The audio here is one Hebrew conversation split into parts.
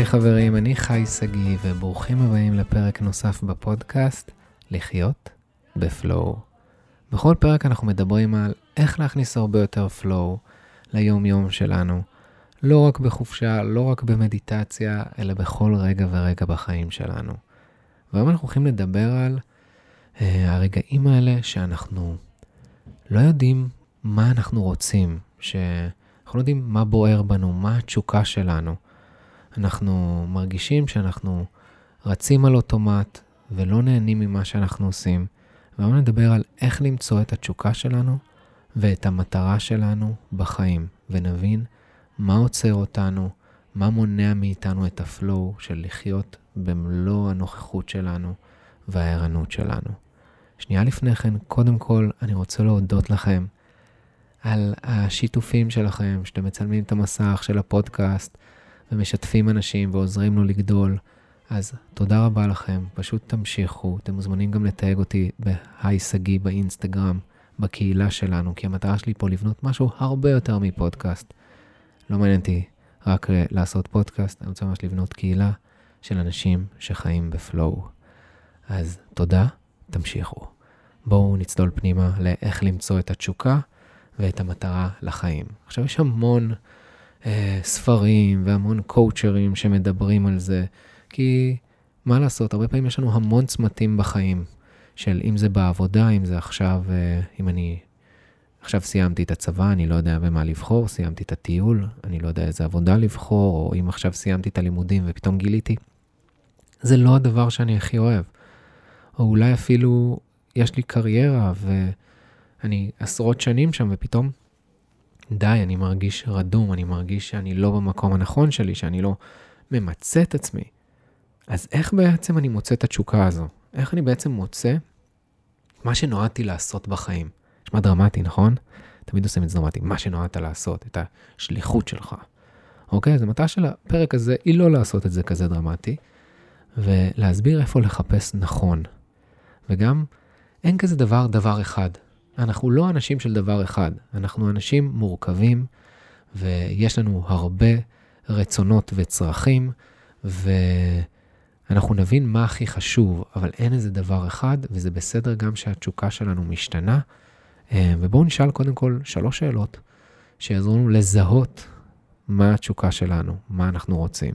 היי חברים, אני חי שגיא, וברוכים הבאים לפרק נוסף בפודקאסט, לחיות בפלואו. בכל פרק אנחנו מדברים על איך להכניס הרבה יותר פלואו ליום-יום שלנו, לא רק בחופשה, לא רק במדיטציה, אלא בכל רגע ורגע בחיים שלנו. והיום אנחנו הולכים לדבר על uh, הרגעים האלה שאנחנו לא יודעים מה אנחנו רוצים, שאנחנו לא יודעים מה בוער בנו, מה התשוקה שלנו. אנחנו מרגישים שאנחנו רצים על אוטומט ולא נהנים ממה שאנחנו עושים. והיום נדבר על איך למצוא את התשוקה שלנו ואת המטרה שלנו בחיים, ונבין מה עוצר אותנו, מה מונע מאיתנו את הפלואו של לחיות במלוא הנוכחות שלנו והערנות שלנו. שנייה לפני כן, קודם כל, אני רוצה להודות לכם על השיתופים שלכם, שאתם מצלמים את המסך של הפודקאסט ומשתפים אנשים ועוזרים לו לגדול. אז תודה רבה לכם, פשוט תמשיכו. אתם מוזמנים גם לתייג אותי בהיי שגיא באינסטגרם, בקהילה שלנו, כי המטרה שלי פה לבנות משהו הרבה יותר מפודקאסט. לא מעניין אותי רק לעשות פודקאסט, אני רוצה ממש לבנות קהילה של אנשים שחיים בפלואו. אז תודה, תמשיכו. בואו נצלול פנימה לאיך למצוא את התשוקה ואת המטרה לחיים. עכשיו, יש המון אה, ספרים והמון קואוצ'רים שמדברים על זה, כי מה לעשות, הרבה פעמים יש לנו המון צמתים בחיים, של אם זה בעבודה, אם זה עכשיו, אה, אם אני עכשיו סיימתי את הצבא, אני לא יודע במה לבחור, סיימתי את הטיול, אני לא יודע איזה עבודה לבחור, או אם עכשיו סיימתי את הלימודים ופתאום גיליתי, זה לא הדבר שאני הכי אוהב. או אולי אפילו יש לי קריירה ואני עשרות שנים שם ופתאום, די, אני מרגיש רדום, אני מרגיש שאני לא במקום הנכון שלי, שאני לא ממצה את עצמי. אז איך בעצם אני מוצא את התשוקה הזו? איך אני בעצם מוצא מה שנועדתי לעשות בחיים? נשמע דרמטי, נכון? תמיד עושים את זה דרמטי, מה שנועדת לעשות, את השליחות שלך. אוקיי? אז המטרה של הפרק הזה היא לא לעשות את זה כזה דרמטי, ולהסביר איפה לחפש נכון. וגם, אין כזה דבר דבר אחד. אנחנו לא אנשים של דבר אחד, אנחנו אנשים מורכבים, ויש לנו הרבה רצונות וצרכים, ואנחנו נבין מה הכי חשוב, אבל אין איזה דבר אחד, וזה בסדר גם שהתשוקה שלנו משתנה. אה, ובואו נשאל קודם כל שלוש שאלות שיעזרו לנו לזהות מה התשוקה שלנו, מה אנחנו רוצים.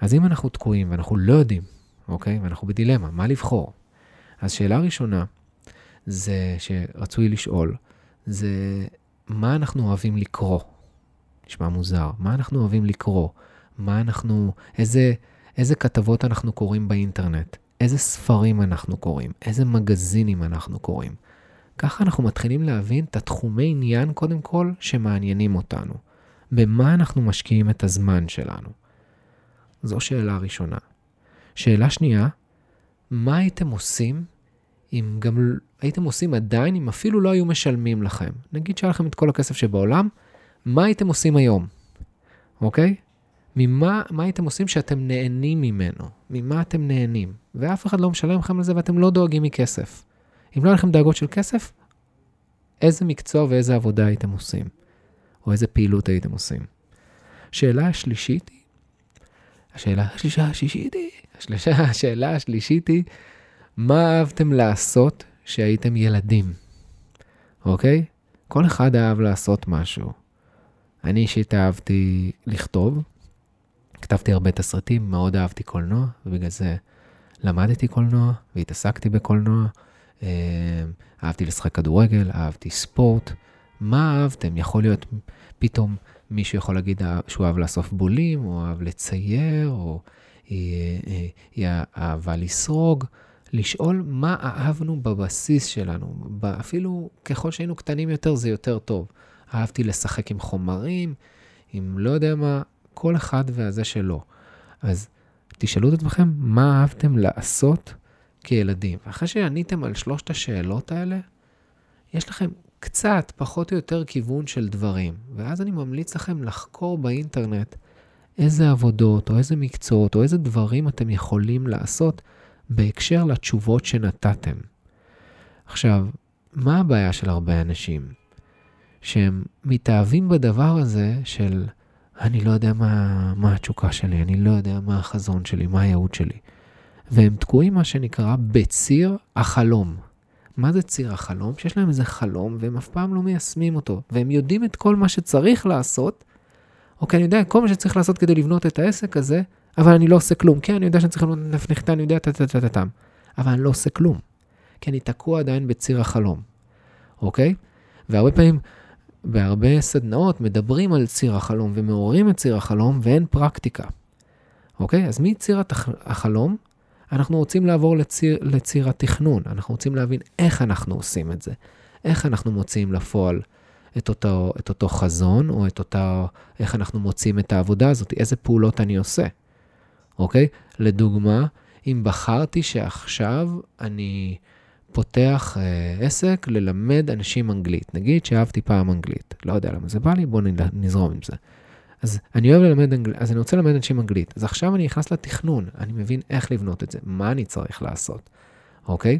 אז אם אנחנו תקועים ואנחנו לא יודעים, אוקיי? ואנחנו בדילמה, מה לבחור? אז שאלה ראשונה, זה שרצוי לשאול, זה מה אנחנו אוהבים לקרוא? נשמע מוזר. מה אנחנו אוהבים לקרוא? מה אנחנו, איזה, איזה כתבות אנחנו קוראים באינטרנט? איזה ספרים אנחנו קוראים? איזה מגזינים אנחנו קוראים? ככה אנחנו מתחילים להבין את התחומי עניין, קודם כל, שמעניינים אותנו. במה אנחנו משקיעים את הזמן שלנו? זו שאלה ראשונה. שאלה שנייה, מה הייתם עושים אם גם הייתם עושים עדיין, אם אפילו לא היו משלמים לכם? נגיד שהיה לכם את כל הכסף שבעולם, מה הייתם עושים היום? אוקיי? ממה מה הייתם עושים שאתם נהנים ממנו? ממה אתם נהנים? ואף אחד לא משלם לכם על זה ואתם לא דואגים מכסף. אם לא היה לכם דאגות של כסף, איזה מקצוע ואיזה עבודה הייתם עושים? או איזה פעילות הייתם עושים? שאלה השלישית היא, השאלה השלישה השישית היא, השאלה השלישית היא, מה אהבתם לעשות כשהייתם ילדים? אוקיי? כל אחד אהב לעשות משהו. אני אישית אהבתי לכתוב, כתבתי הרבה תסריטים, מאוד אהבתי קולנוע, ובגלל זה למדתי קולנוע והתעסקתי בקולנוע. אה, אהבתי לשחק כדורגל, אהבתי ספורט. מה אהבתם? יכול להיות פתאום מישהו יכול להגיד שהוא אהב לאסוף בולים, או אהב לצייר, או היא, היא, היא אהבה לסרוג. לשאול מה אהבנו בבסיס שלנו. אפילו ככל שהיינו קטנים יותר, זה יותר טוב. אהבתי לשחק עם חומרים, עם לא יודע מה, כל אחד והזה שלו. אז תשאלו את עצמכם, מה אהבתם לעשות כילדים? ואחרי שעניתם על שלושת השאלות האלה, יש לכם קצת, פחות או יותר, כיוון של דברים. ואז אני ממליץ לכם לחקור באינטרנט איזה עבודות, או איזה מקצועות, או איזה דברים אתם יכולים לעשות בהקשר לתשובות שנתתם. עכשיו, מה הבעיה של הרבה אנשים? שהם מתאהבים בדבר הזה של אני לא יודע מה, מה התשוקה שלי, אני לא יודע מה החזון שלי, מה הייעוד שלי. והם תקועים, מה שנקרא, בציר החלום. מה זה ציר החלום? שיש להם איזה חלום והם אף פעם לא מיישמים אותו, והם יודעים את כל מה שצריך לעשות, אוקיי, אני יודע כל מה שצריך לעשות כדי לבנות את העסק הזה, אבל אני לא עושה כלום. כן, אני יודע שאני צריך לבנות נפט נחיתה, אני יודע טה-טה-טה-טם, אבל אני לא עושה כלום, כי אני תקוע עדיין בציר החלום, אוקיי? והרבה פעמים, בהרבה סדנאות מדברים על ציר החלום ומעוררים את ציר החלום ואין פרקטיקה, אוקיי? אז מציר. החלום אנחנו רוצים לעבור לציר, לציר התכנון, אנחנו רוצים להבין איך אנחנו עושים את זה, איך אנחנו מוציאים לפועל את אותו, את אותו חזון, או את אותה, איך אנחנו מוצאים את העבודה הזאת, איזה פעולות אני עושה, אוקיי? לדוגמה, אם בחרתי שעכשיו אני פותח אה, עסק ללמד אנשים אנגלית, נגיד שאהבתי פעם אנגלית, לא יודע למה זה בא לי, בואו נזרום עם זה. אז אני אוהב ללמד אנגלית, אז אני רוצה ללמד אנשים אנגלית. אז עכשיו אני נכנס לתכנון, אני מבין איך לבנות את זה, מה אני צריך לעשות, אוקיי?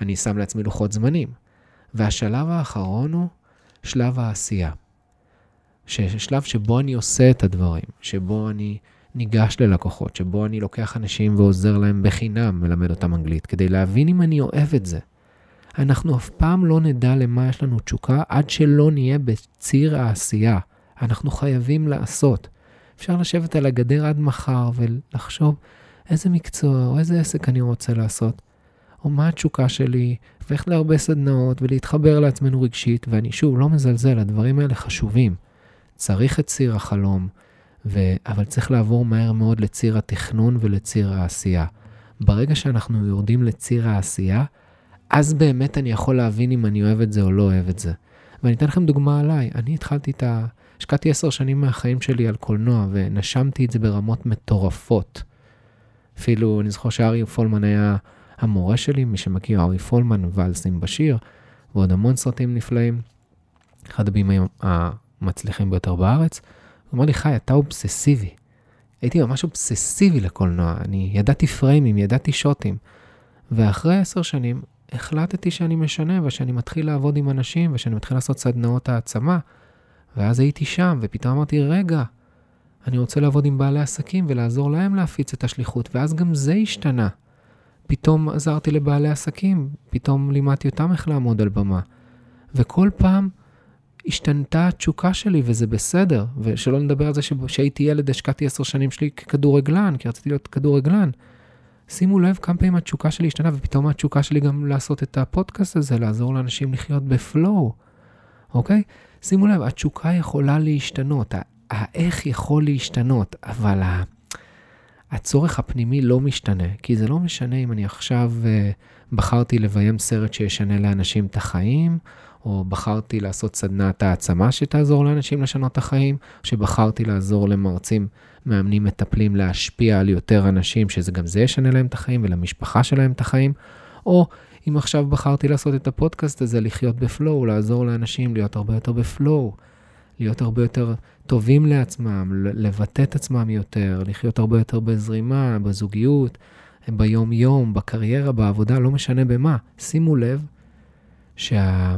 אני שם לעצמי לוחות זמנים. והשלב האחרון הוא שלב העשייה. שלב שבו אני עושה את הדברים, שבו אני ניגש ללקוחות, שבו אני לוקח אנשים ועוזר להם בחינם מלמד אותם אנגלית, כדי להבין אם אני אוהב את זה. אנחנו אף פעם לא נדע למה יש לנו תשוקה עד שלא נהיה בציר העשייה. אנחנו חייבים לעשות. אפשר לשבת על הגדר עד מחר ולחשוב איזה מקצוע או איזה עסק אני רוצה לעשות, או מה התשוקה שלי, ואיך להרבה סדנאות ולהתחבר לעצמנו רגשית, ואני שוב לא מזלזל, הדברים האלה חשובים. צריך את ציר החלום, ו... אבל צריך לעבור מהר מאוד לציר התכנון ולציר העשייה. ברגע שאנחנו יורדים לציר העשייה, אז באמת אני יכול להבין אם אני אוהב את זה או לא אוהב את זה. ואני אתן לכם דוגמה עליי. אני התחלתי את ה... השקעתי עשר שנים מהחיים שלי על קולנוע, ונשמתי את זה ברמות מטורפות. אפילו, אני זוכר שארי פולמן היה המורה שלי, מי שמכיר, ארי פולמן, ואלסים בשיר, ועוד המון סרטים נפלאים. אחד הבימאים המצליחים ביותר בארץ. הוא אמר לי, חי, אתה אובססיבי. הייתי ממש אובססיבי לקולנוע, אני ידעתי פריימים, ידעתי שוטים. ואחרי עשר שנים החלטתי שאני משנה ושאני מתחיל לעבוד עם אנשים ושאני מתחיל לעשות סדנאות העצמה. ואז הייתי שם, ופתאום אמרתי, רגע, אני רוצה לעבוד עם בעלי עסקים ולעזור להם להפיץ את השליחות, ואז גם זה השתנה. פתאום עזרתי לבעלי עסקים, פתאום לימדתי אותם איך לעמוד על במה. וכל פעם השתנתה התשוקה שלי, וזה בסדר. ושלא נדבר על זה שכשהייתי ילד השקעתי עשר שנים שלי ככדורגלן, כי רציתי להיות כדורגלן. שימו לב כמה פעמים התשוקה שלי השתנה, ופתאום התשוקה שלי גם לעשות את הפודקאסט הזה, לעזור לאנשים לחיות בפלואו, אוקיי? שימו לב, התשוקה יכולה להשתנות, האיך יכול להשתנות, אבל הצורך הפנימי לא משתנה, כי זה לא משנה אם אני עכשיו uh, בחרתי לביים סרט שישנה לאנשים את החיים, או בחרתי לעשות סדנת העצמה שתעזור לאנשים לשנות את החיים, או שבחרתי לעזור למרצים, מאמנים, מטפלים להשפיע על יותר אנשים, שזה גם זה ישנה להם את החיים ולמשפחה שלהם את החיים, או אם עכשיו בחרתי לעשות את הפודקאסט הזה, לחיות בפלואו, לעזור לאנשים להיות הרבה יותר בפלואו, להיות הרבה יותר טובים לעצמם, לבטא את עצמם יותר, לחיות הרבה יותר בזרימה, בזוגיות, ביום-יום, בקריירה, בעבודה, לא משנה במה. שימו לב שה...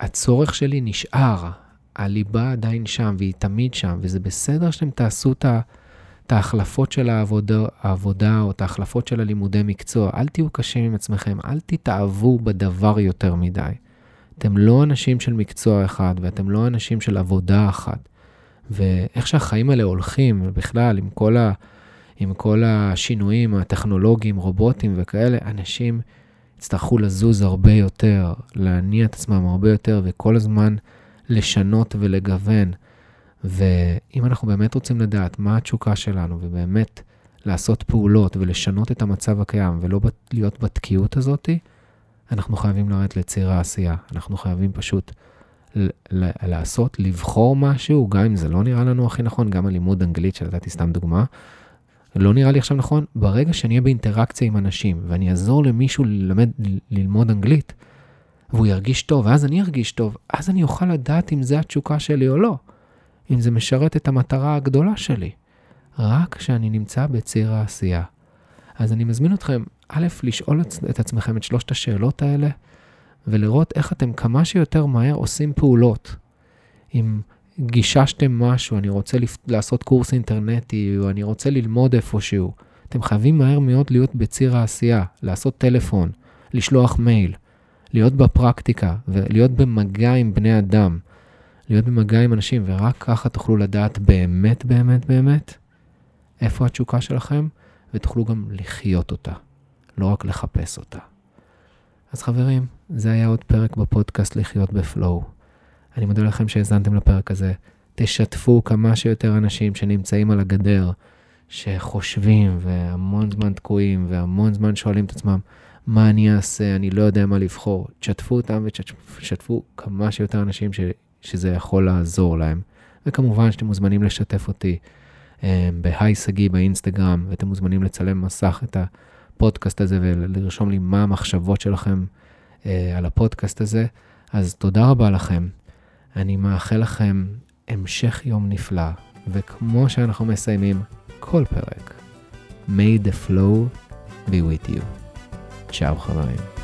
שהצורך שלי נשאר, הליבה עדיין שם והיא תמיד שם, וזה בסדר שאתם תעשו את ה... את ההחלפות של העבודה, העבודה או את ההחלפות של הלימודי מקצוע. אל תהיו קשים עם עצמכם, אל תתאהבו בדבר יותר מדי. אתם לא אנשים של מקצוע אחד ואתם לא אנשים של עבודה אחת. ואיך שהחיים האלה הולכים, ובכלל, עם כל, ה, עם כל השינויים הטכנולוגיים, רובוטים וכאלה, אנשים יצטרכו לזוז הרבה יותר, להניע את עצמם הרבה יותר, וכל הזמן לשנות ולגוון. ואם אנחנו באמת רוצים לדעת מה התשוקה שלנו, ובאמת לעשות פעולות ולשנות את המצב הקיים, ולא להיות בתקיעות הזאת, אנחנו חייבים לרדת לציר העשייה. אנחנו חייבים פשוט לעשות, לבחור משהו, גם אם זה לא נראה לנו הכי נכון, גם הלימוד אנגלית, שנתתי סתם דוגמה, לא נראה לי עכשיו נכון, ברגע שאני אהיה באינטראקציה עם אנשים, ואני אעזור למישהו ללמד, ללמוד אנגלית, והוא ירגיש טוב, ואז אני ארגיש טוב, אז אני אוכל לדעת אם זה התשוקה שלי או לא. אם זה משרת את המטרה הגדולה שלי, רק כשאני נמצא בציר העשייה. אז אני מזמין אתכם, א', לשאול את עצמכם את שלושת השאלות האלה, ולראות איך אתם כמה שיותר מהר עושים פעולות. אם גיששתם משהו, אני רוצה לפ... לעשות קורס אינטרנטי, או אני רוצה ללמוד איפשהו. אתם חייבים מהר מאוד להיות בציר העשייה, לעשות טלפון, לשלוח מייל, להיות בפרקטיקה ולהיות במגע עם בני אדם, להיות במגע עם אנשים, ורק ככה תוכלו לדעת באמת, באמת, באמת, איפה התשוקה שלכם, ותוכלו גם לחיות אותה, לא רק לחפש אותה. אז חברים, זה היה עוד פרק בפודקאסט לחיות בפלואו. אני מודה לכם שהאזנתם לפרק הזה. תשתפו כמה שיותר אנשים שנמצאים על הגדר, שחושבים והמון זמן תקועים והמון זמן שואלים את עצמם, מה אני אעשה, אני לא יודע מה לבחור. תשתפו אותם ותשתפו כמה שיותר אנשים ש, שזה יכול לעזור להם. וכמובן שאתם מוזמנים לשתף אותי אה, בהיי שגיא באינסטגרם, ואתם מוזמנים לצלם מסך את הפודקאסט הזה ולרשום לי מה המחשבות שלכם אה, על הפודקאסט הזה. אז תודה רבה לכם. אני מאחל לכם המשך יום נפלא, וכמו שאנחנו מסיימים כל פרק, may the flow be with you. צ'או חברים.